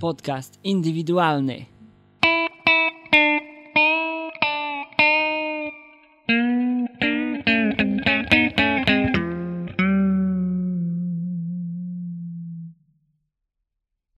podcast indywidualny.